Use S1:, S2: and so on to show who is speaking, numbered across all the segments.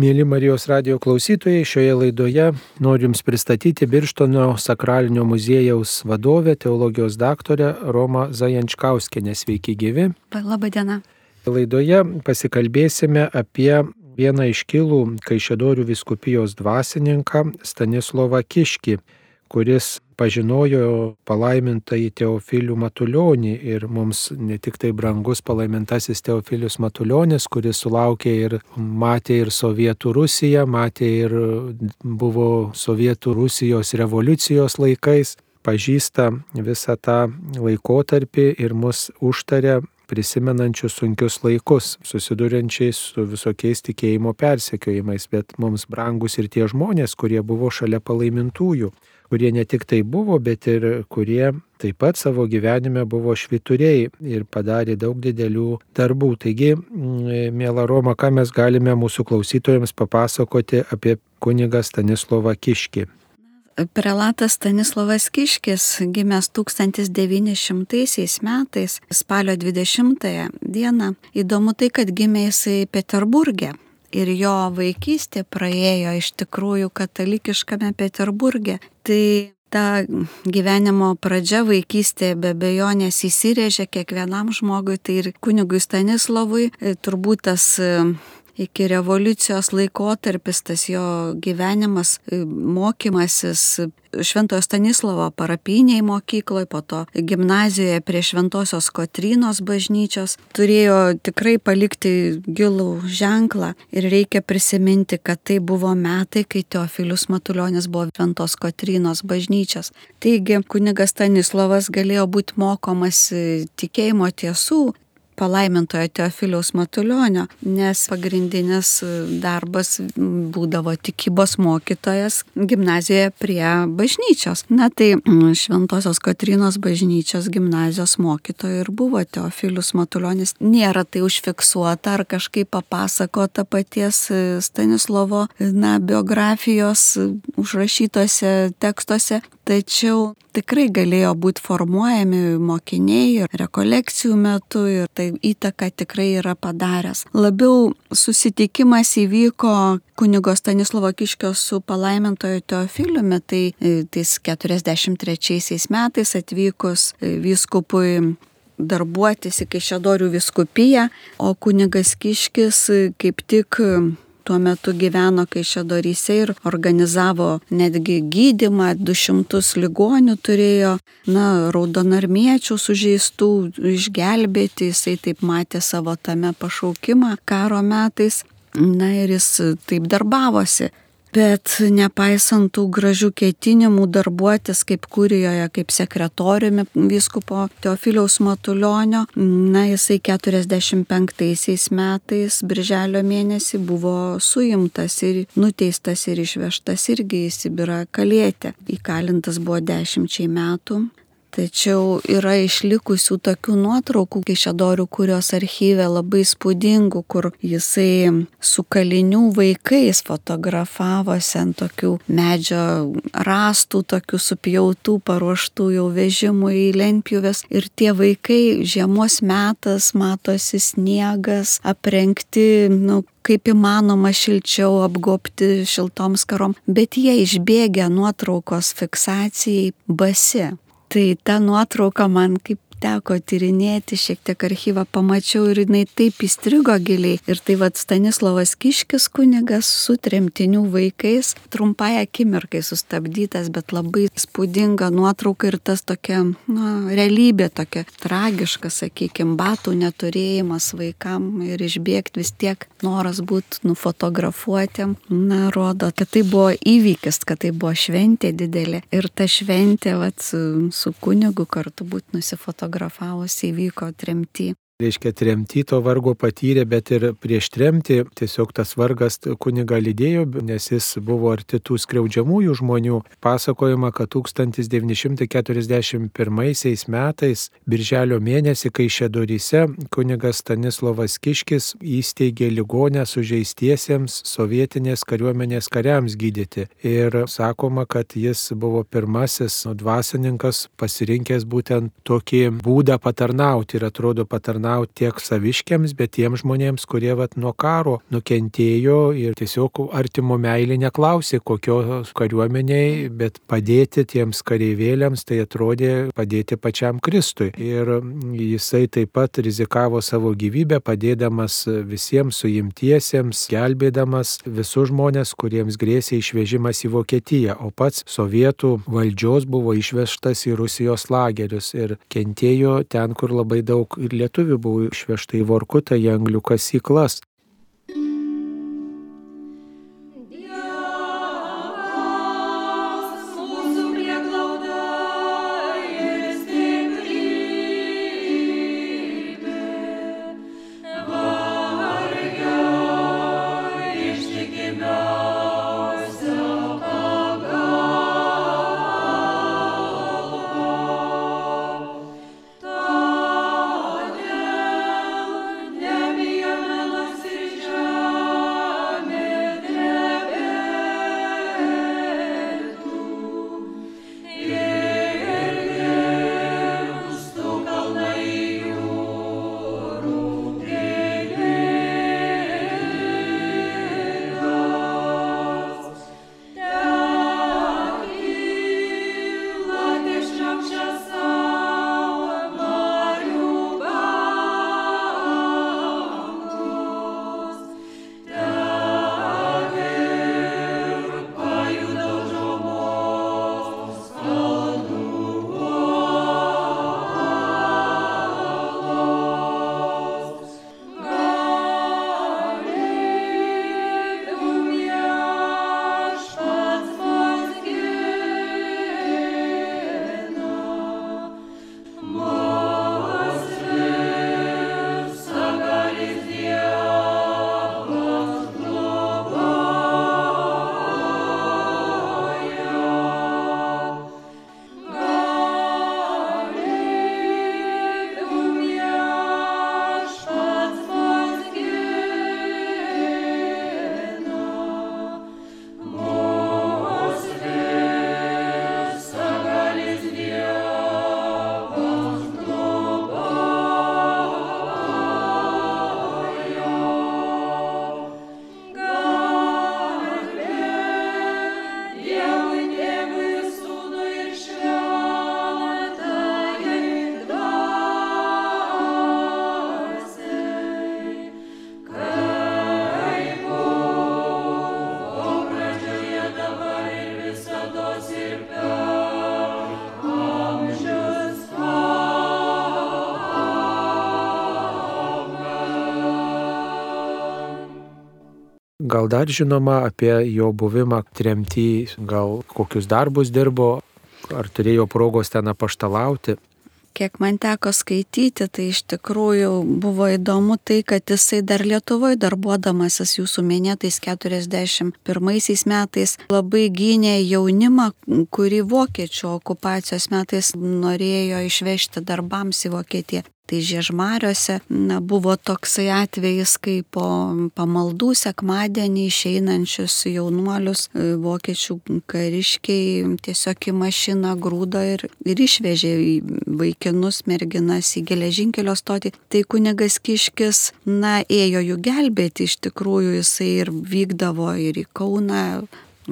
S1: Mėly Marijos radio klausytojai, šioje laidoje noriu Jums pristatyti Birštono sakralinio muziejaus vadovę, teologijos daktarę Romą Zajančkauskenę. Sveiki gyvi.
S2: Labą dieną.
S1: Laidoje pasikalbėsime apie vieną iškilų Kaišėdorių viskupijos dvasininką Stanislovą Kiškį, kuris pažinojo palaimintąjį Teofilių Matulionį ir mums ne tik tai brangus palaimintasis Teofilius Matulionis, kuris sulaukė ir matė ir Sovietų Rusiją, matė ir buvo Sovietų Rusijos revoliucijos laikais, pažįsta visą tą laikotarpį ir mus užtarė prisimenančius sunkius laikus, susiduriančiais su visokiais tikėjimo persekiojimais, bet mums brangus ir tie žmonės, kurie buvo šalia palaimintųjų kurie ne tik tai buvo, bet ir kurie taip pat savo gyvenime buvo švituriai ir padarė daug didelių darbų. Taigi, mm, mėla Roma, ką mes galime mūsų klausytojams papasakoti apie kunigą Stanislovą Kiškį.
S2: Prelatas Stanislavas Kiškis gimęs 1900 metais, spalio 20 dieną. Įdomu tai, kad gimė jisai Peterburgė ir jo vaikystė praėjo iš tikrųjų katalikiškame Peterburgė. Tai ta gyvenimo pradžia vaikystė be bejonės įsirėžė kiekvienam žmogui, tai ir kunigui Stanislavui turbūt tas iki revoliucijos laikotarpis, tas jo gyvenimas, e, mokymasis Šventojo Stanislovo parapiniai mokykloje, po to gimnazijoje prie Šventosios Kotrynos bažnyčios turėjo tikrai palikti gilų ženklą ir reikia prisiminti, kad tai buvo metai, kai Teofilius Matuljonis buvo Šventos Kotrynos bažnyčios. Taigi kunigas Stanislavas galėjo būti mokomas tikėjimo tiesų, palaimintojo Teofiliaus Matulionio, nes pagrindinis darbas būdavo tikybos mokytojas gimnazijoje prie bažnyčios. Na tai mm, Šventosios Katrinos bažnyčios gimnazijos mokytoja ir buvo Teofilius Matulionis. Nėra tai užfiksuota ar kažkaip papasakota paties Stanislovo na, biografijos užrašytose tekstuose, tačiau tikrai galėjo būti formuojami mokiniai ir rekolekcijų metu ir tai įtaką tikrai yra padaręs. Labiau susitikimas įvyko kunigo Stanislovo Kiškio su palaimintojo Teofiliumi, tai e, tais 43 metais atvykus e, vyskupui darbuotis į Kaišėdorių viskupiją, o kunigas Kiškis e, kaip tik tuo metu gyveno Kaišėdoryse ir organizavo netgi gydimą, 200 ligonių turėjo, na, raudonarmiečių sužeistų išgelbėti, jisai taip matė savo tame pašaukimą karo metais. Na ir jis taip darbavosi. Bet nepaisant tų gražių ketinimų darbuotis kaip kurijoje, kaip sekretoriumi vyskupo Teofiliaus Matulionio, na jisai 45 metais, birželio mėnesį, buvo suimtas ir nuteistas ir išvežtas irgi į Sibirą kalėti. Įkalintas buvo dešimčiai metų. Tačiau yra išlikusių tokių nuotraukų Kešėdorių, kurios archyve labai spūdingų, kur jisai su kalinių vaikais fotografavosi ant tokių medžio rastų, tokių supjautų, paruoštų jau vežimų į lentpjūves. Ir tie vaikai žiemos metas, matosi sniegas, aprengti, nu, kaip įmanoma šilčiau apgopti šiltom skarom, bet jie išbėgę nuotraukos fiksacijai basi. Tai ta nuotrauka man kaip teko tyrinėti, šiek tiek archyvą pamačiau ir jinai taip įstrigo giliai. Ir tai vad Stanislavas Kiškis kunigas su tremtinių vaikais, trumpai akimirkai sustabdytas, bet labai spūdinga nuotrauka ir tas tokia na, realybė, tokia tragiška, sakykime, batų neturėjimas vaikam ir išbėgti vis tiek noras būti nufotografuotėm, na, rodo, kad tai buvo įvykis, kad tai buvo šventė didelė. Ir ta šventė, vad, su, su kunigu kartu būti nusifotografuoti fotografavosi įvyko tremty
S1: reiškia tremty to vargo patyrė, bet ir prieš tremtį tiesiog tas vargas kuniga lydėjo, nes jis buvo arti tų skriaudžiamųjų žmonių. Pasakojama, kad 1941 metais, birželio mėnesį, kai Šedoryse kunigas Stanislavas Kiškis įsteigė ligonę sužeistiesiems sovietinės kariuomenės kariams gydyti. Ir sakoma, kad jis buvo pirmasis dvasininkas pasirinkęs būtent tokį būdą patarnauti ir atrodo patarnauti tarnauti tiek saviškiams, bet tiems žmonėms, kurie vat, nuo karo nukentėjo ir tiesiog artimo meilė neklausė, kokios kariuomeniai, bet padėti tiems kareivėliams tai atrodė padėti pačiam Kristui. Ir jisai taip pat rizikavo savo gyvybę, padėdamas visiems suimtiesiems, gelbėdamas visus žmonės, kuriems grėsė išvežimas į Vokietiją, o pats sovietų valdžios buvo išvežtas į Rusijos lagerius ir kentėjo ten, kur labai daug ir lietuvių buvo išvežta į Vorkutą, į anglių kasyklas. Gal dar žinoma apie jo buvimą tremty, gal kokius darbus dirbo, ar turėjo progos ten apaštalauti.
S2: Kiek man teko skaityti, tai iš tikrųjų buvo įdomu tai, kad jisai dar Lietuvoje darbuodamasis jūsų minėtais 41 metais labai gynė jaunimą, kurį vokiečių okupacijos metais norėjo išvežti darbams į Vokietiją. Tai Žiežmariuose na, buvo toksai atvejis, kai po pamaldų sekmadienį išeinančius jaunuolius e, vokiečių kariškiai tiesiog į mašiną grūdo ir, ir išvežė vaikinus, merginas į geležinkelio stotį. Tai kunigas Kiškis, na, ėjo jų gelbėti, iš tikrųjų jisai ir vykdavo ir į Kauną,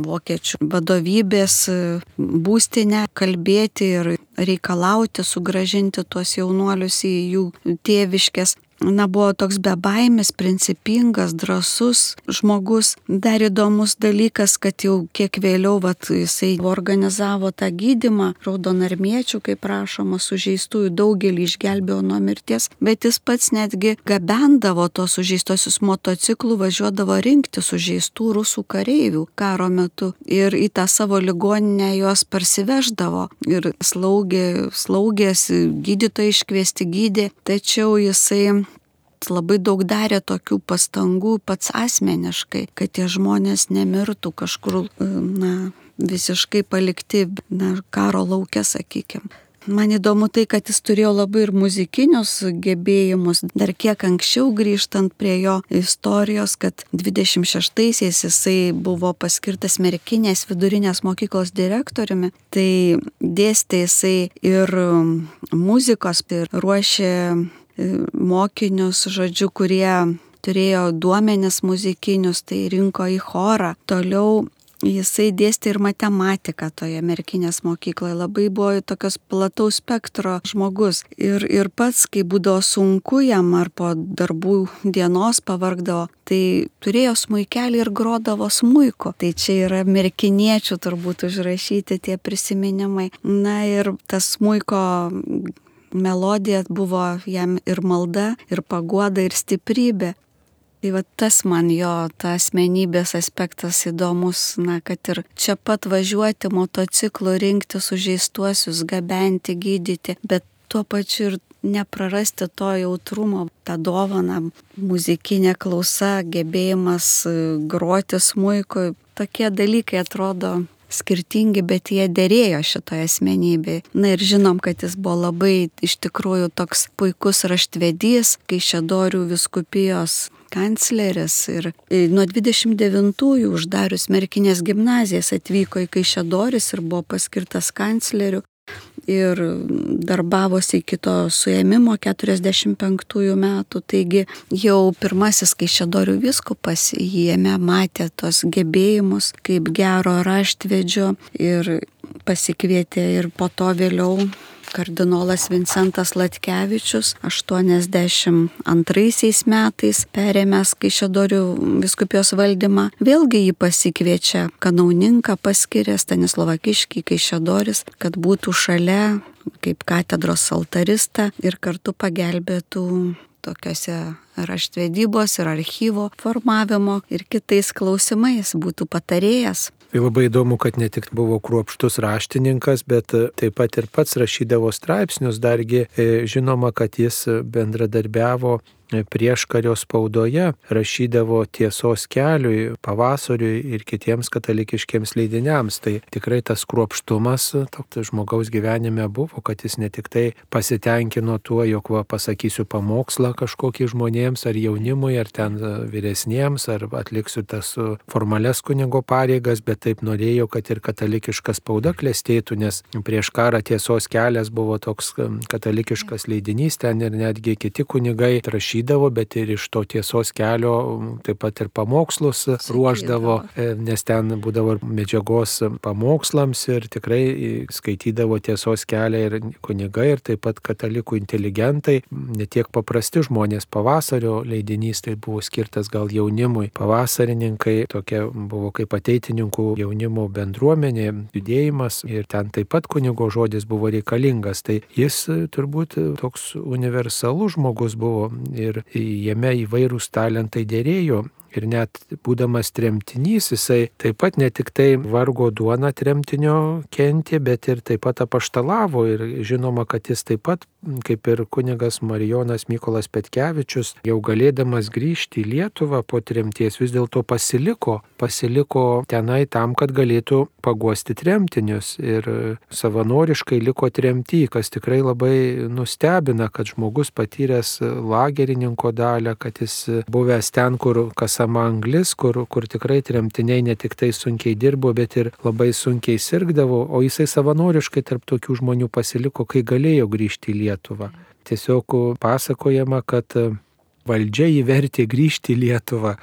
S2: vokiečių vadovybės būstinę kalbėti ir reikalauti sugražinti tuos jaunuolius į jų tėviškės na, buvo toks bebaimis, principingas, drasus žmogus. Dar įdomus dalykas, kad jau kiek vėliau vat, jisai organizavo tą gydimą raudonarmiečių, kaip prašoma, sužeistųjų daugelį išgelbėjo nuo mirties, bet jis pats netgi gabendavo tos sužeistosius motociklų, važiuodavo rinkti sužeistų rusų kareivių karo metu ir į tą savo ligoninę juos parsiveždavo ir slaugė, slaugės, gydytojai iškviesti gydė, tačiau jisai labai daug darė tokių pastangų pats asmeniškai, kad tie žmonės nemirtų kažkur, na, visiškai palikti, na, karo laukia, sakykime. Man įdomu tai, kad jis turėjo labai ir muzikinius gebėjimus, dar kiek anksčiau grįžtant prie jo istorijos, kad 26-aisiais jisai buvo paskirtas Merkinės vidurinės mokyklos direktoriumi, tai dėstė jisai ir muzikos, ir ruošė mokinius, žodžiu, kurie turėjo duomenis muzikinius, tai rinko į chorą. Toliau Jisai dėstė ir matematiką toje merkinės mokykloje, labai buvo tokios plataus spektro žmogus. Ir, ir pats, kai būdavo sunku jam ar po darbų dienos pavargdavo, tai turėjo smūkelį ir grodavo smūko. Tai čia yra merkiniečių turbūt užrašyti tie prisiminimai. Na ir tas smūko melodija buvo jam ir malda, ir paguoda, ir stiprybė. Tai va tas man jo, ta asmenybės aspektas įdomus, na, kad ir čia pat važiuoti motociklu, rinkti sužeistuosius, gabenti, gydyti, bet tuo pačiu ir neprarasti to jautrumo, tą dovaną, muzikinė klausa, gebėjimas groti smūjku, tokie dalykai atrodo skirtingi, bet jie dėrėjo šitoje asmenybėje. Na ir žinom, kad jis buvo labai iš tikrųjų toks puikus raštvedys, kai Šedorių viskupijos kancleris ir e, nuo 29-ųjų uždarius Merkinės gimnazijas atvyko į Kaišėdoris ir buvo paskirtas kancleriu ir darbavosi iki to suėmimo 45 metų. Taigi jau pirmasis Kaišėdorių viskupas jame matė tos gebėjimus kaip gero raštvedžio ir pasikvietė ir po to vėliau kardinolas Vincentas Latkevičius 82 metais perėmęs Kaišėdorių viskupijos valdymą, vėlgi jį pasikviečia kanauninką paskiria Stanislavą Kiškį Kaišėdoris, kad būtų šalia kaip katedros altarista ir kartu pagelbėtų tokiuose raštvedybos ir archyvo formavimo ir kitais klausimais būtų patarėjas.
S1: Tai labai įdomu, kad ne tik buvo kruopštus raštininkas, bet e, taip pat ir pats rašydavo straipsnius, dargi e, žinoma, kad jis bendradarbiavo prieškario spaudoje rašydavo tiesos keliui, pavasariui ir kitiems katalikiškiams leidiniams. Tai tikrai tas kruopštumas toks žmogaus gyvenime buvo, kad jis ne tik tai pasitenkino tuo, jog va, pasakysiu pamokslą kažkokį žmonėms ar jaunimui, ar ten vyresniems, ar atliksiu tas formales kunigo pareigas, bet taip norėjo, kad ir katalikiška spauda klestėtų, nes prieš karą tiesos kelias buvo toks katalikiškas leidinys, ten ir netgi kiti kunigai rašydavo rašydavo, bet ir iš to tiesos kelio taip pat ir pamokslus ruoždavo, e, nes ten būdavo medžiagos pamokslams ir tikrai skaitydavo tiesos kelią ir kunigai, ir taip pat katalikų inteligentai, ne tiek paprasti žmonės. Pavasario leidinys tai buvo skirtas gal jaunimui. Pavasarininkai tokia buvo kaip ateitininkų jaunimo bendruomenė, judėjimas ir ten taip pat kunigo žodis buvo reikalingas. Tai jis turbūt toks universalus žmogus buvo ir jame įvairūs talentai dėrėjo Ir net būdamas tremtinys, jisai taip pat ne tik tai vargo duona tremtinio kentė, bet ir taip pat apaštalavo. Ir žinoma, kad jis taip pat, kaip ir kunigas Marijonas Mykolas Petkevičius, jau galėdamas grįžti į Lietuvą po tremties, vis dėlto pasiliko, pasiliko tenai tam, kad galėtų paguosti tremtinius. Ir savanoriškai liko tremty, kas tikrai labai nustebina, kad žmogus patyręs lagerininko dalę, kad jis buvęs ten, kur kas esama anglis, kur, kur tikrai tremtiniai ne tik tai sunkiai dirbo, bet ir labai sunkiai sirgdavo, o jisai savanoriškai tarp tokių žmonių pasiliko, kai galėjo grįžti į Lietuvą. Tiesiog pasakojama, kad valdžia įvertė grįžti į Lietuvą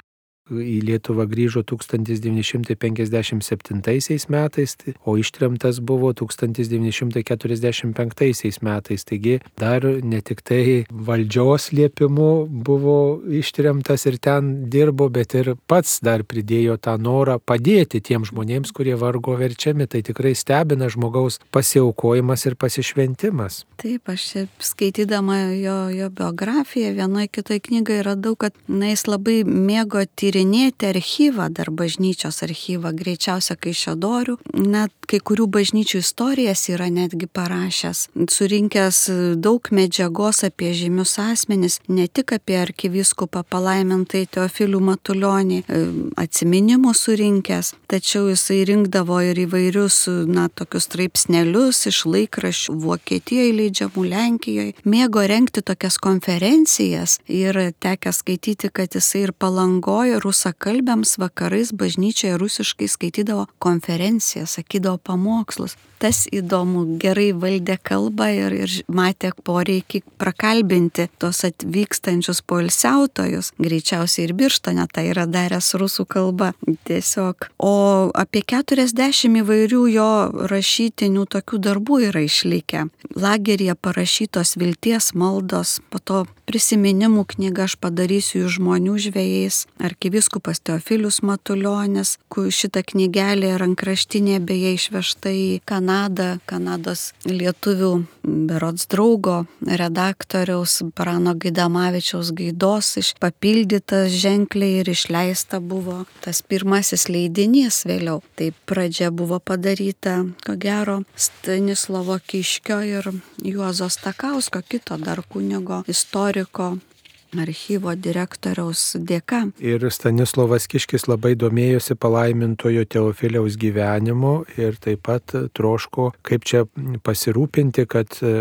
S1: į Lietuvą grįžo 1957 metais, tai- o ištremtas buvo 1945 metais. Taigi dar ne tik tai valdžios liepimu buvo ištremtas ir ten dirbo, bet ir pats dar pridėjo tą norą padėti tiem žmonėms, kurie vargo verčiami. Tai tikrai stebina žmogaus pasiaukojimas ir pasišventimas.
S2: Taip, aš skaitydama jo, jo biografiją vienoje kitoje knygoje radau, kad na, jis labai mėgo tyrinti tyrinėti archyvą, dar bažnyčios archyvą, greičiausia Kaišėdorių, net kai kurių bažnyčių istorijas yra netgi parašęs, surinkęs daug medžiagos apie žymius asmenis, ne tik apie arkiviskupą palaimintai Teofilių Matulionį, e, atsiminimų surinkęs, tačiau jisai rinkdavo ir įvairius, na, tokius straipsnelius iš laikraščių Vokietijoje leidžiamų Lenkijoje, mėgo renkti tokias konferencijas ir tekę skaityti, kad jisai ir palangojo, rusakalbėms vakarais bažnyčioje rusiškai skaitydavo konferenciją, sakydavo pamokslus. Tas įdomu, gerai valdė kalbą ir, ir matė poreikį prakalbinti tos atvykstančius poilsiautojus. Greičiausiai ir birštone tai yra daręs rusų kalba. Tiesiog. O apie 40 įvairių jo rašytinių tokių darbų yra išlikę. Lageryje parašytos vilties maldos, po to prisiminimų knyga aš padarysiu jų žmonių žvėjais, arkiviskupas Teofilius Matuljonis, kur šitą knygelę rankraštinė beje išvežta į Kanadą, Kanados lietuvių berods draugo, redaktoriaus Prano Gaidamavičiaus gaidos, papildytas ženkliai ir išleista buvo tas pirmasis leidinys vėliau. Tai pradžia buvo padaryta, ko gero, Stanislovo Kiškio ir Juozo Stakausko, kito dar kunigo istoriko archyvo direktoriaus dėka.
S1: Ir Stanislavas Kiškis labai domėjosi palaimintojo Teofiliaus gyvenimu ir taip pat troško, kaip čia pasirūpinti, kad e,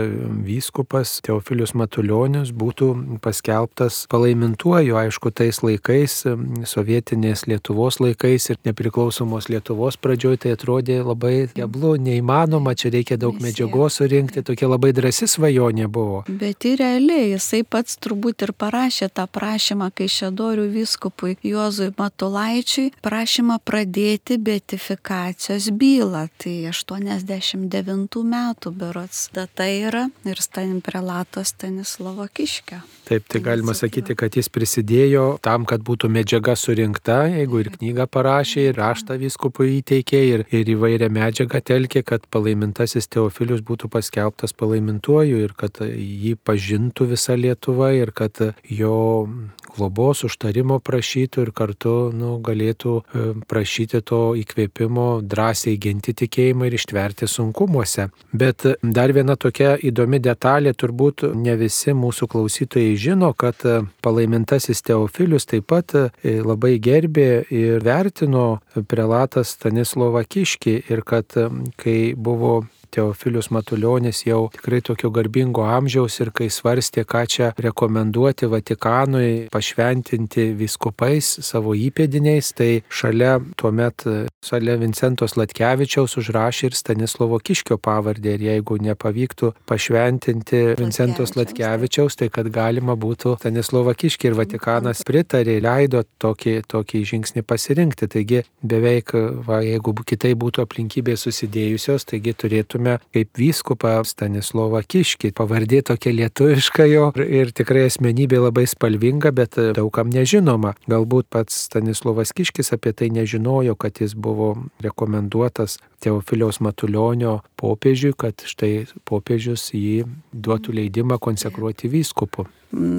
S1: vyskupas Teofilius Matuljonis būtų paskelbtas palaimintuoju, aišku, tais laikais, sovietinės Lietuvos laikais ir nepriklausomos Lietuvos pradžioj, tai atrodė labai keblu, neįmanoma, čia reikia daug medžiagos surinkti, tokia labai drąsi svajonė buvo.
S2: Bet ir realiai jisai pats turbūt ir parašė parašė tą prašymą Kaišėdorių vyskupui Juozui Matulaičiui, prašymą pradėti betifikacijos bylą. Tai 89 metų berots data yra ir stanim prelato Stanislavo Kiškio.
S1: Taip, tai galima sakyti, kad jis prisidėjo tam, kad būtų medžiaga surinkta, jeigu ir knygą parašė, ir raštą vyskupui įteikė, ir, ir įvairią medžiagą telkė, kad palaimintasis Teofilius būtų paskelbtas palaimintuoju ir kad jį pažintų visa Lietuva ir kad jo globos užtarimo prašytų ir kartu nu, galėtų e, prašyti to įkvėpimo drąsiai ginti tikėjimą ir ištverti sunkumuose. Bet dar viena tokia įdomi detalė, turbūt ne visi mūsų klausytojai žino, kad palaimintasis Teofilius taip pat e, labai gerbė ir vertino prelatas Stanislovą Kiškį ir kad kai buvo Teofilius Matuljonis jau tikrai tokio garbingo amžiaus ir kai svarstė, ką čia rekomenduoti Vatikanui pašventinti viskupais savo įpėdiniais, tai šalia tuomet, šalia Vincentos Latkevičiaus užrašė ir Stanislovo Kiškio pavardę ir jeigu nepavyktų pašventinti Vincentos Latkevičiaus, tai kad galima būtų Stanislovą Kiškį ir Vatikanas pritarė, leido tokį, tokį žingsnį pasirinkti. Taigi beveik, va, jeigu kitai būtų aplinkybės susidėjusios, taigi turėtume turime kaip vyskupą Stanislovą Kiškį. Pavardė tokia lietuviška jo ir, tikrai asmenybė labai spalvinga, bet daugam nežinoma. Galbūt pats Stanislovas Kiškis apie tai nežinojo, kad jis buvo rekomenduotas Teofiliaus Matulionio popiežiui, kad štai popiežius jį duotų leidimą konsekruoti vyskupu.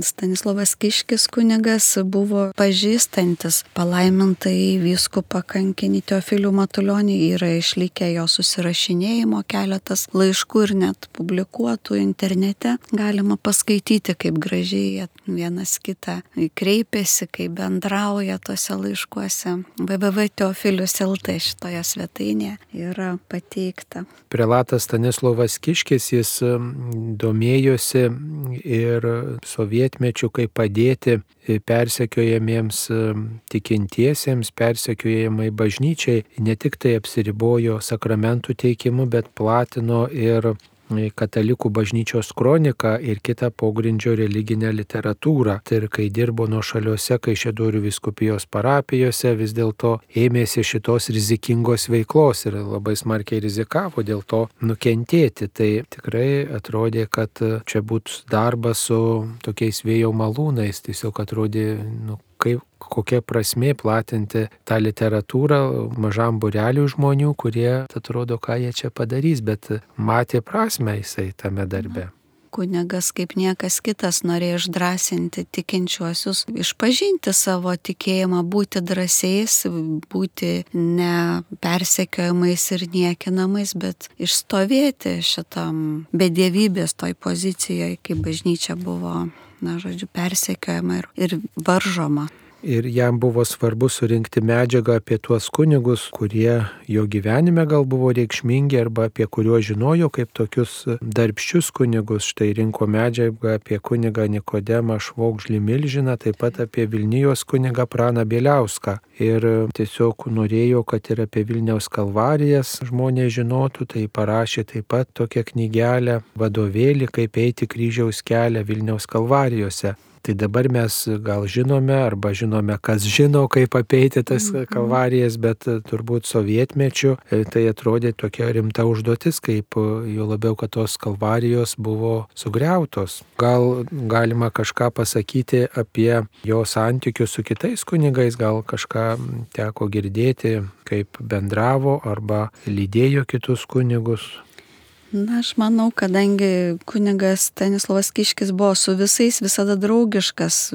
S2: Stanislavas Kiškis kunigas buvo pažįstantis palaimintai vyskupą kankinį Teofilių Matulionį, yra išlikę jo susirašinėjimo keletas laiškų ir net publikuotų internete. Galima paskaityti, kaip gražiai vienas kitą kreipiasi, kaip bendrauja tose laiškuose. www Teofilius LT šitoje svetainėje yra pateikta.
S1: Prelatas Stanislavas Kiškis, jis domėjosi ir sovietmečių, kaip padėti persekiojamiems tikintiesiems, persekiojamai bažnyčiai, ne tik tai apsiribojo sakramentų teikimu, bet platino ir katalikų bažnyčios kroniką ir kitą pogrindžio religinę literatūrą. Tai ir kai dirbo nuo šaliuose, kai šedorių viskupijos parapijose, vis dėlto ėmėsi šitos rizikingos veiklos ir labai smarkiai rizikavo dėl to nukentėti. Tai tikrai atrodė, kad čia būtų darbas su tokiais vėjo malūnais, tiesiog atrodė, nu, kaip, kokia prasme platinti tą literatūrą mažam bureliui žmonių, kurie atrodo, ką jie čia padarys, bet matė prasme jisai tame darbe
S2: kunigas kaip niekas kitas norėjo išdrasinti tikinčiuosius, išpažinti savo tikėjimą, būti drąsiais, būti ne persekiojamais ir niekinamais, bet išstovėti šitam bedėvybės toj pozicijoje, kai bažnyčia buvo na, žodžiu, persekiojama ir, ir varžoma.
S1: Ir jam buvo svarbu surinkti medžiagą apie tuos kunigus, kurie jo gyvenime gal buvo reikšmingi arba apie kuriuos žinojo kaip tokius darbščius kunigus. Štai rinko medžiagą apie kunigą Nikodemą Švogžlį Milžiną, taip pat apie Vilnijos kunigą Praną Bieliauską. Ir tiesiog norėjo, kad ir apie Vilniaus kalvarijas žmonės žinotų, tai parašė taip pat tokią knygelę, vadovėlį, kaip eiti kryžiaus kelią Vilniaus kalvarijose. Tai dabar mes gal žinome arba žinome, kas žino, kaip apeiti tas mhm. kalvarijas, bet e, turbūt sovietmečių e, tai atrodė tokia rimta užduotis, kaip e, jo labiau, kad tos kalvarijos buvo sugriautos. Gal galima kažką pasakyti apie jo santykius su kitais kunigais, gal kažką teko girdėti, kaip bendravo arba lydėjo kitus kunigus.
S2: Na, aš manau, kadangi kunigas Stanislavas Kiškis buvo su visais visada draugiškas,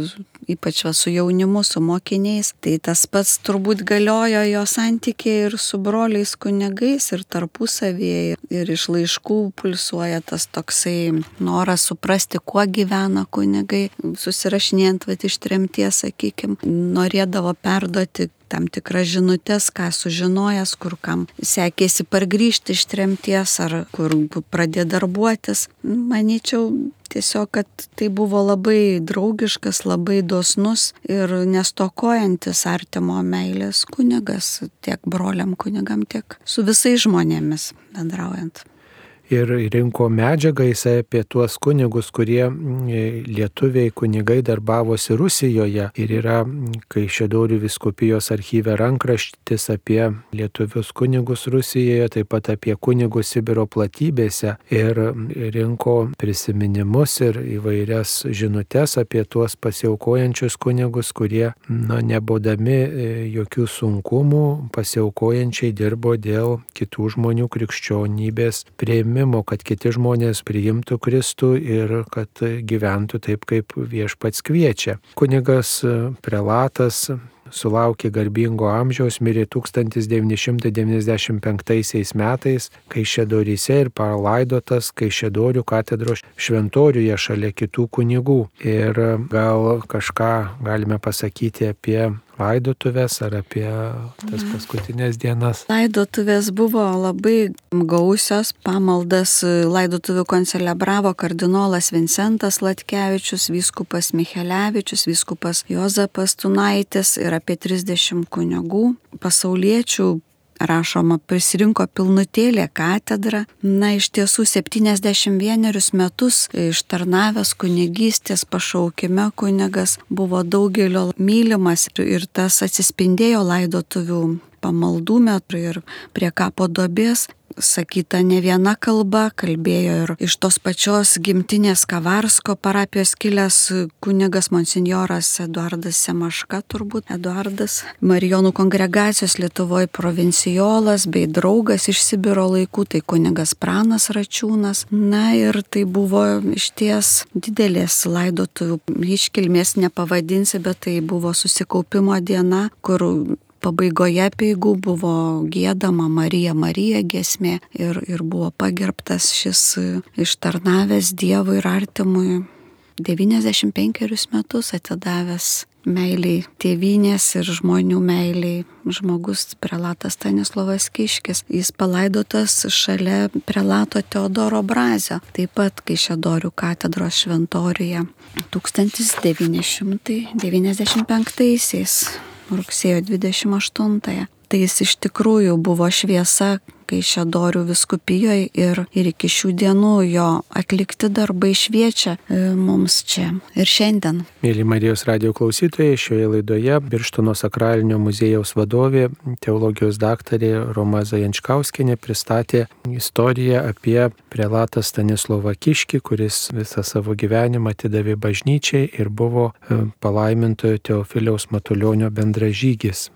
S2: ypač va, su jaunimu, su mokiniais, tai tas pats turbūt galiojo jo santykiai ir su broliais kunigais, ir tarpusavėje, ir iš laiškų pulsuoja tas toksai noras suprasti, kuo gyvena kunigai, susirašinėjant va, iš tremties, sakykime, norėdavo perduoti tam tikras žinutės, ką sužinojęs, kur kam sekėsi pargrįžti iš tremties ar kur pradėjo darbuotis. Manyčiau, tiesiog, kad tai buvo labai draugiškas, labai dosnus ir nestokojantis artimo meilės kunigas tiek broliam kunigam, tiek su visais žmonėmis bendraujant
S1: ir rinko medžiagą jisai apie tuos kunigus, kurie lietuviai kunigai darbavosi Rusijoje. Ir yra Kaišėdorių viskupijos archyve rankraštis apie lietuvius kunigus Rusijoje, taip pat apie kunigus Sibiro platybėse. Ir rinko prisiminimus ir įvairias žinutės apie tuos pasiaukojančius kunigus, kurie, na, nebodami e, jokių sunkumų, pasiaukojančiai dirbo dėl kitų žmonių krikščionybės prieimimo priėmimo, kad kiti žmonės priimtų Kristų ir kad gyventų taip, kaip viešpats kviečia. Kunigas prelatas sulaukė garbingo amžiaus, mirė 1995 metais, kai Šedoryse ir palaidotas kai Šedorių katedros šventoriuje šalia kitų kunigų. Ir gal kažką galime pasakyti apie laidotuvės ar apie tas mhm. paskutinės dienas?
S2: Laidotuvės buvo labai gausios, pamaldas laidotuvių koncelebravo kardinolas Vincentas Latkevičius, vyskupas Michelevičius, vyskupas Jozapas Tunaitis ir apie 30 kunigų pasauliečių rašoma, prisirinko pilnutėlė katedra. Na, iš tiesų 71 metus ištarnavęs kunigystės pašaukime kunigas buvo daugelio mylimas ir tas atsispindėjo laidotuvių pamaldų metu ir prie kapo dobės sakyta ne viena kalba, kalbėjo ir iš tos pačios gimtinės Kavarsko parapijos kilęs kunigas monsinjoras Eduardas Semaška, turbūt Eduardas, Marijonų kongregacijos Lietuvoje provincijolas bei draugas iš Sibiro laikų, tai kunigas Pranas Račiūnas. Na ir tai buvo iš ties didelės laidotuvių iškilmės nepavadinsi, bet tai buvo susikaupimo diena, kur pabaigoje peigų buvo gėdama Marija Marija gesmė ir, ir buvo pagerbtas šis ištarnavęs Dievui ir artimui 95 metus atidavęs meiliai tėvynės ir žmonių meiliai žmogus prelatas Stanislavas Kiškis. Jis palaidotas šalia prelato Teodoro Brazio, taip pat Kaišėdorių katedros šventoriuje 1995-aisiais rugsėjo 28-ąją. Tai jis iš tikrųjų buvo šviesa Kaišėdorių viskupijoje ir, ir iki šių dienų jo atlikti darbai šviečia e, mums čia ir šiandien.
S1: Mėly Marijos radio klausytojai, šioje laidoje Birštono sakralinio muziejaus vadovė, teologijos daktarė Roma Zajančkauskinė pristatė istoriją apie prelatą Stanislovą Kiškį, kuris visą savo gyvenimą atidavė bažnyčiai ir buvo e, palaimintojo Teofiliaus Matulionio bendražygis.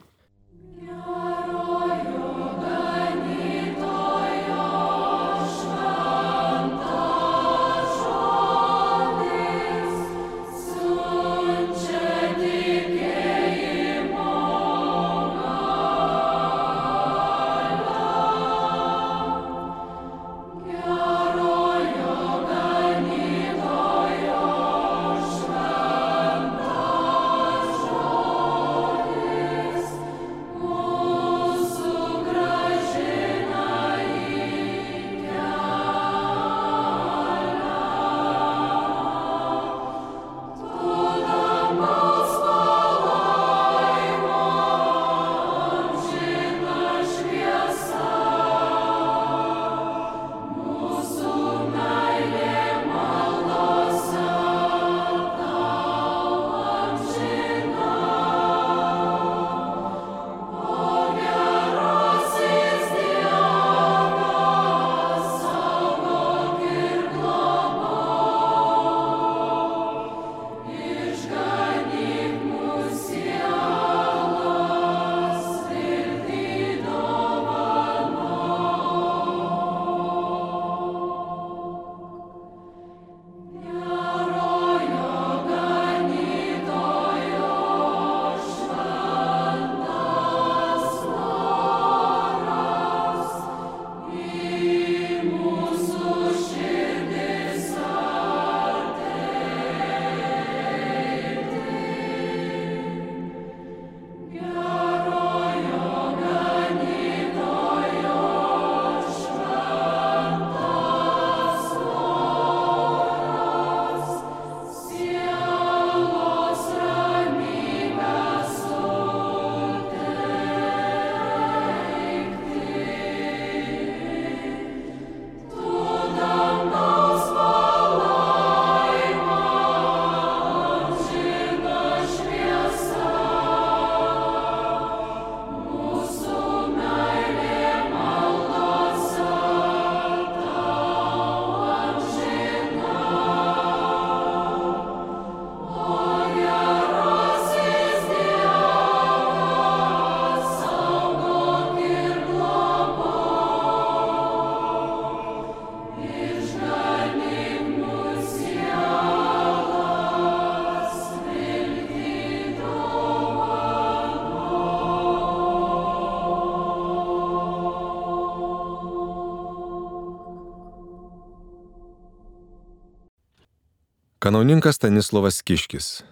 S3: Kanauninkas Stanislavas Kiškis.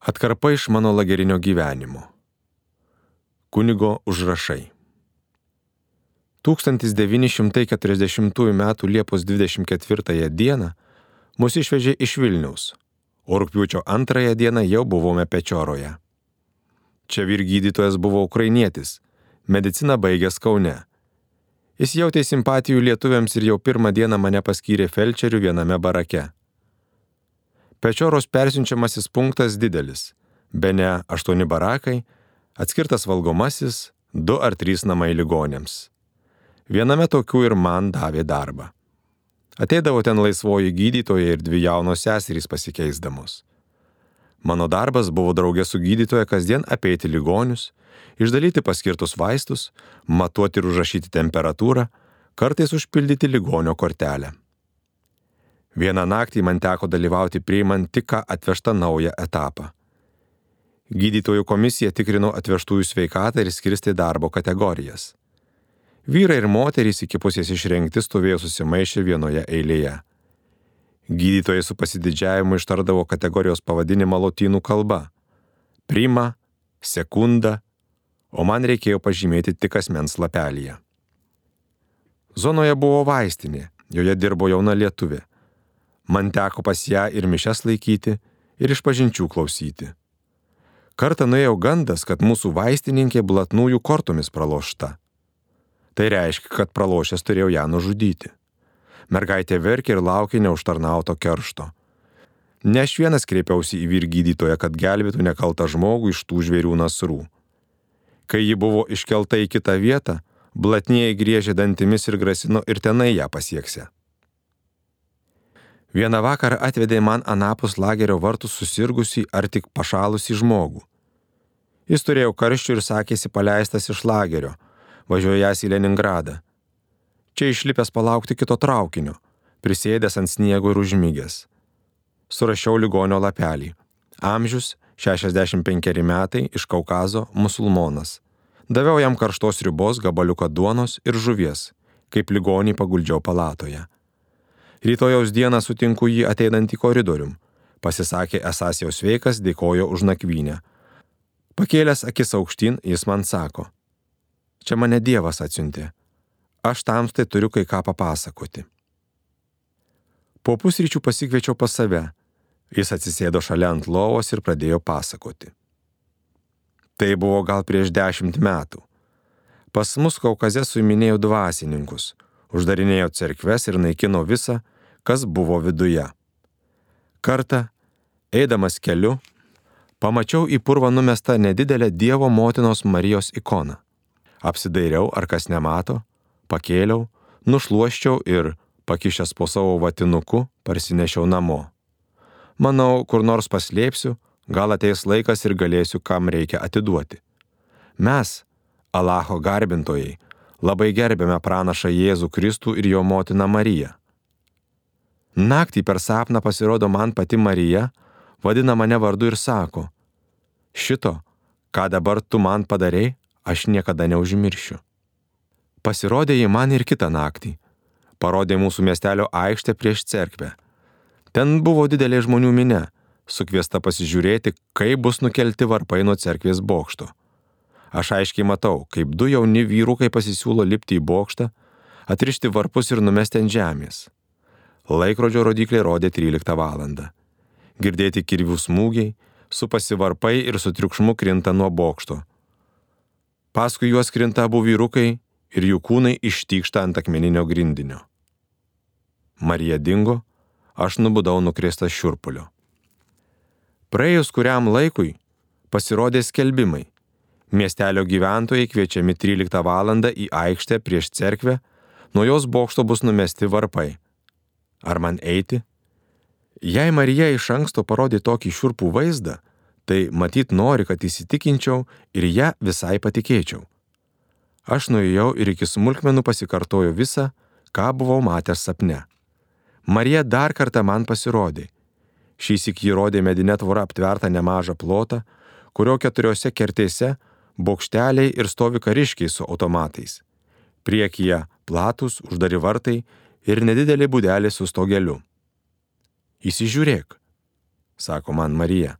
S3: Atkarpa iš mano lagerinio gyvenimo. Kunigo užrašai. 1940 m. Liepos 24 d. mus išvežė iš Vilniaus, o rūpiučio 2 dieną jau buvome Pečioroje. Čia vyr gydytojas buvo ukrainietis, mediciną baigęs Kaune. Jis jautė simpatijų lietuviams ir jau pirmą dieną mane paskyrė felčeriu viename barake. Pečioros persiunčiamasis punktas didelis - be ne aštuoni barakai, atskirtas valgomasis, du ar trys namai ligonėms. Viename tokių ir man davė darbą. Ateidavo ten laisvoji gydytoja ir dvi jaunos seserys pasikeisdamos. Mano darbas buvo draugė su gydytoja kasdien apeiti ligonius, išdalyti paskirtus vaistus, matuoti ir užrašyti temperatūrą, kartais užpildyti ligonio kortelę. Vieną naktį man teko dalyvauti priimant tik ką atvežtą naują etapą. Gydytojų komisija tikrino atvežtųjų sveikatą ir skirstė darbo kategorijas. Vyrai ir moterys iki pusės išrinkti stovėjo susimaišę vienoje eilėje. Gydytojai su pasididžiavimu ištardavo kategorijos pavadinimą lotynų kalba - prima, sekunda, o man reikėjo pažymėti tik asmens lapelyje. Zonoje buvo vaistinė, joje dirbo jauna lietuvė. Man teko pas ją ir mišes laikyti, ir išpažinčių klausyti. Kartą nuėjo gandas, kad mūsų vaistininkė blatnųjų kortomis pralošta. Tai reiškia, kad pralošęs turėjau ją nužudyti. Mergaitė verkė ir laukė neužtarnauto keršto. Ne aš vienas kreipiausi į vyr gydytoją, kad gelbėtų nekaltą žmogų iš tų žvėrių nasrų. Kai ji buvo iškelta į kitą vietą, blatnieji griežė dantimis ir grasino ir tenai ją pasieksė. Vieną vakarą atvedė man anapus lagerio vartų susirgusi ar tik pašalusi žmogų. Jis turėjo karščių ir sakėsi paleistas iš lagerio, važiuojas į Leningradą čia išlipęs palaukti kito traukinio, prisėdęs ant sniego ir užmygęs. Surašiau ligonio lapelį. Amžius 65 metai iš Kaukazo musulmonas. Daviau jam karštos ribos, gabaliuką duonos ir žuvies, kaip ligonį paguldžiau palatoje. Rytojaus dieną sutinku jį ateinant į koridorium. Pasisakė esas jau sveikas, dėkojo už nakvynę. Pakėlęs akis aukštyn, jis man sako. Čia mane Dievas atsiuntė aš tamstai turiu kai ką papasakoti. Po pusryčių pasikviečiau pas save. Jis atsisėdo šalia ant lovos ir pradėjo pasakoti. Tai buvo gal prieš dešimt metų. Pas mus Kaukaze suiminėjo dvasininkus, uždarinėjo cerkves ir naikino visą, kas buvo viduje. Kartą, eidamas keliu, pamačiau į purvą numestą nedidelę Dievo motinos Marijos ikoną. Apsidairiau, ar kas nemato, pakėliau, nušluoščiau ir, pakišęs po savo vatinuku, parsinešiau namo. Manau, kur nors paslėpsiu, gal ateis laikas ir galėsiu, kam reikia atiduoti. Mes, Alacho garbintojai, labai gerbėme pranašą Jėzų Kristų ir jo motiną Mariją. Naktį per sapną pasirodo man pati Marija, vadina mane vardu ir sako, šito, ką dabar tu man padarėjai, aš niekada neužmiršiu. Pasirodė jį man ir kitą naktį. Parodė mūsų miestelio aikštę prieš cerkvę. Ten buvo didelė žmonių minė, sukviesta pasižiūrėti, kaip bus nukelti varpai nuo cerkvės bokšto. Aš aiškiai matau, kaip du jauni vyrukai pasisiūlo lipti į bokštą, atrišti varpus ir numesti ant žemės. Laikrodžio rodiklė rodė 13 val. Girdėti kirvių smūgiai, supasi varpai ir su triukšmu krinta nuo bokšto. Paskui juos krinta abu vyrukai ir jų kūnai ištykšta ant akmeninio grindinio. Marija dingo, aš nubudau nukrėstas šiurpulio. Praėjus kuriam laikui pasirodė skelbimai. Miestelio gyventojai kviečiami 13 val. į aikštę prieš cerkvę, nuo jos bokšto bus numesti varpai. Ar man eiti? Jei Marija iš anksto parodė tokį šiurpų vaizdą, tai matyt nori, kad įsitikinčiau ir ją visai patikėčiau. Aš nuėjau ir iki smulkmenų pasikartoju visą, ką buvau matęs sapne. Marija dar kartą man pasirodė. Šį sik jį rodė medinė tvora aptvertą nemažą plotą, kurio keturiose kertėse bokšteliai ir stovi kariškiai su automatais. Priekyje platus, uždari vartai ir nedidelė būdelė su stogeliu. Įsižiūrėk, sako man Marija.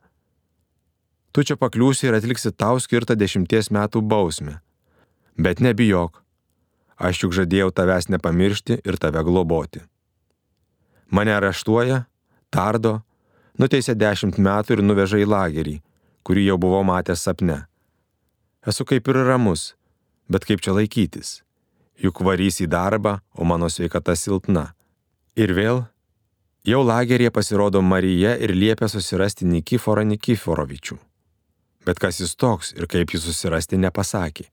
S3: Tu čia pakliūsi ir atliksi tau skirtą dešimties metų bausmę. Bet nebijok, aš juk žadėjau tavęs nepamiršti ir tave globoti. Mane areštuoja, tardo, nuteisė dešimt metų ir nuveža į lagerį, kurį jau buvau matęs sapne. Esu kaip ir ramus, bet kaip čia laikytis? Juk varys į darbą, o mano sveikata silpna. Ir vėl Jau lageryje pasirodo Marija ir liepia susirasti Nikiforą Nikiforovičių. Bet kas jis toks ir kaip jį susirasti nepasakė.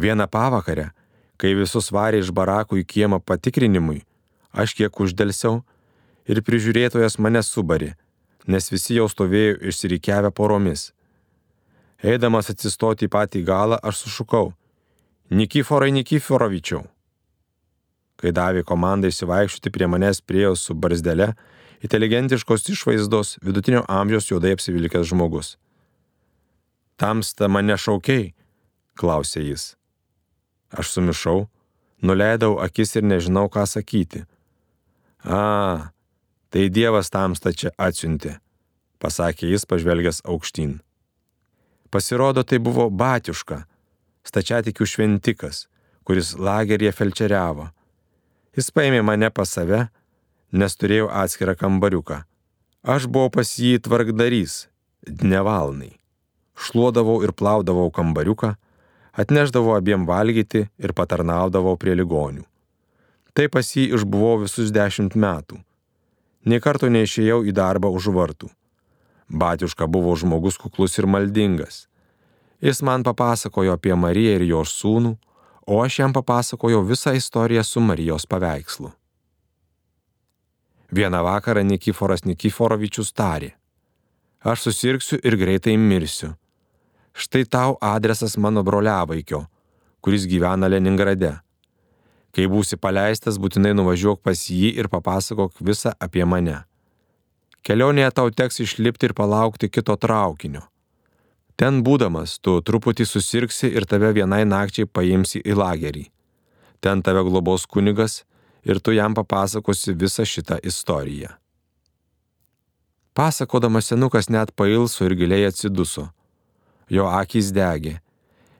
S3: Vieną pavakarę, kai visus varė iš barakų į kiemą patikrinimui, aš kiek uždelsiau ir prižiūrėtojas mane subarė, nes visi jau stovėjo išsirikiavę poromis. Eidamas atsistoti į patį galą, aš sušukau - Nikiforai Nikiforovičiau. Kai davė komandą įsivaikščioti prie manęs priejo su barzdele, inteligentiškos išvaizdos vidutinio amžiaus juodai apsivilkęs žmogus. Tamsta mane šaukiai, klausė jis. Aš sumišau, nuleidau akis ir nežinau, ką sakyti. A, tai Dievas tamsta čia atsiuntė, pasakė jis pažvelgęs aukštyn. Pasirodo, tai buvo batiuška, stačiatikių šventikas, kuris lageryje felčeriavo. Jis paėmė mane pas save, nes turėjau atskirą kambariuką. Aš buvau pas jį tvarkdarys, dnevalnai. Šluodavau ir plaudavau kambariuką, atneždavau abiem valgyti ir patarnaudavau prie ligonių. Tai pas jį išbuvau visus dešimt metų. Nė karto neišėjau į darbą už vartų. Batiuška buvo žmogus kuklus ir maldingas. Jis man papasakojo apie Mariją ir jos sūnų, o aš jam papasakojau visą istoriją su Marijos paveikslu. Vieną vakarą Nikiforas Nikiforovičius tarė, aš susirksiu ir greitai mirsiu. Štai tau adresas mano broliavaikio, kuris gyvena Leningrade. Kai būsi paleistas, būtinai nuvažiuok pas jį ir papasakok visą apie mane. Kelionėje tau teks išlipti ir palaukti kito traukinio. Ten būdamas, tu truputį susirksi ir tave vienai nakčiai paimsi į lagerį. Ten tave globos kunigas ir tu jam papasakosi visą šitą istoriją. Pasakodamas senukas net pailso ir giliai atsiduso. Jo akys degė.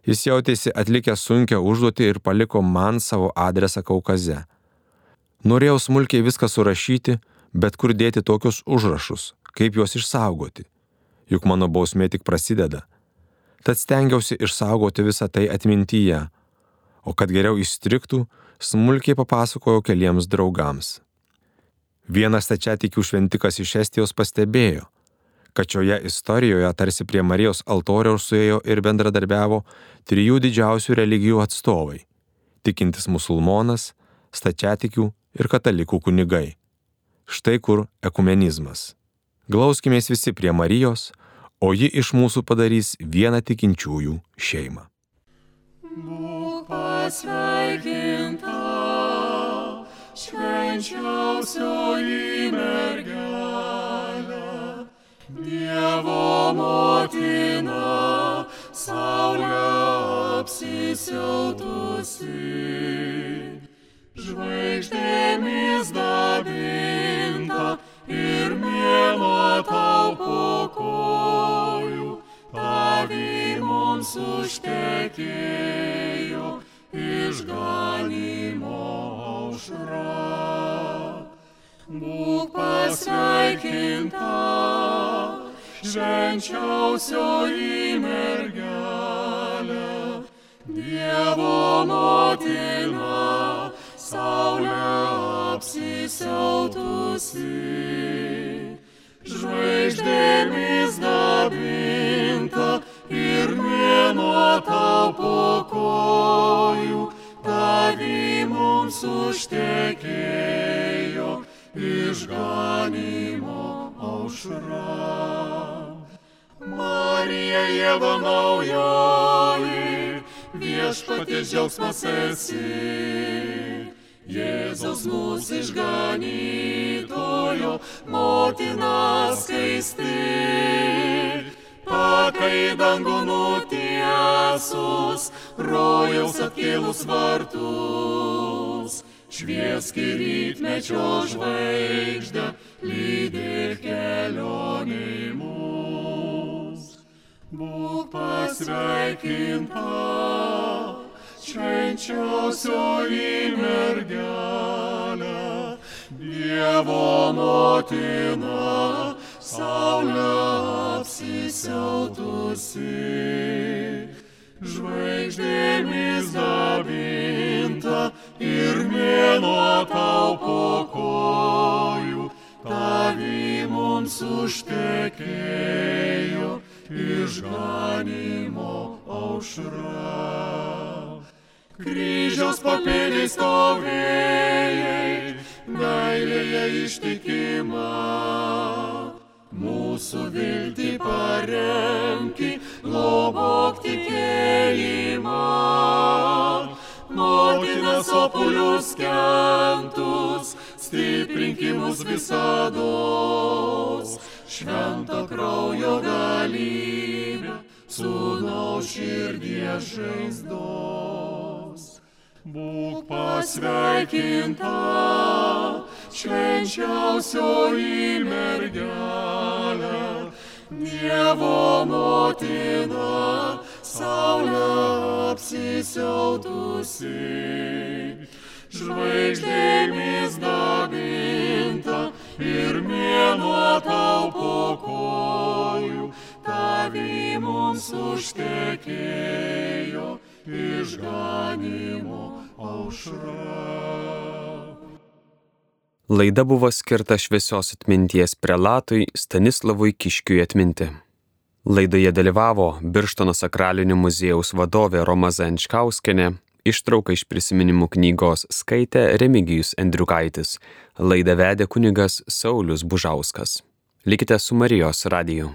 S3: Jis jautėsi atlikęs sunkę užduotį ir paliko man savo adresą Kaukaze. Norėjau smulkiai viską surašyti, bet kur dėti tokius užrašus, kaip juos išsaugoti juk mano bausmė tik prasideda. Tad stengiausi išsaugoti visą tai atmintyje, o kad geriau įstriktų, smulkiai papasakojau keliems draugams. Vienas tačiatikių šventikas iš Estijos pastebėjo, kad šioje istorijoje tarsi prie Marijos altoriaus suėjo ir bendradarbiavo trijų didžiausių religijų atstovai - tikintis musulmonas, stačiatikių ir katalikų kunigai. Štai kur ekumenizmas. Glauskimės visi prie Marijos, o ji iš mūsų padarys vieną tikinčiųjų šeimą.
S4: Būk pasveikinta, švenčiausioji mergelė, Dievo motina, saulė apsisiautusi, žvaigždėmis dabinta ir mėnuo tau po kojų, tavi mums užtekėjo išganimo aušra. Būk pasveikinta, švenčiausioji mergelė, Dievo motina, saulė apsisiautusi. Žvaigždėmis dabinta ir mėnuo tau po kojų, tavi mums užtekėjo išganimo aušra. Marija Jėva naujoji, viešpaties džiaugsmas esi. Jėzaus mūsų išganytojo, motina skaisti. Pakai dangų nutiesus, rojaus atkėlus vartus. Švieski rytmečio žvaigždę, lydėk kelioniai mus. Būk pasveikinta, švenčiausioji mergelė, Dievo motina, saulė apsisiautusi. Žvaigždėmis dabinta ir mėnuo tau po kojų, tavi mums užtekėjo išganimo aušra. Kryžiaus papėdės stovėjai, meilėje ištikima. Mūsų viltį paremki, globok tikėjimą. Motina sopulius kentus, stiprinkimus visados. Švento kraujo galybė, sūnau širdies žaizdos. Būk pasveikinta, švenčiausioji mergelė, Dievo motina, saulė apsisiautusi, žvaigždėmis dabinta ir mėnuo tau po kojų, tavi mums užtekėjo išganimo aušra.
S5: Laida buvo skirta šviesios atminties prelatui Stanislavui Kiškiui atminti. Laidoje dalyvavo Birštono sakralinio muziejaus vadovė Roma Zančkauskenė, ištrauką iš prisiminimų knygos skaitė Remigijus Endriukaitis, laidą vedė kunigas Saulis Bužauskas. Likite su Marijos radiju.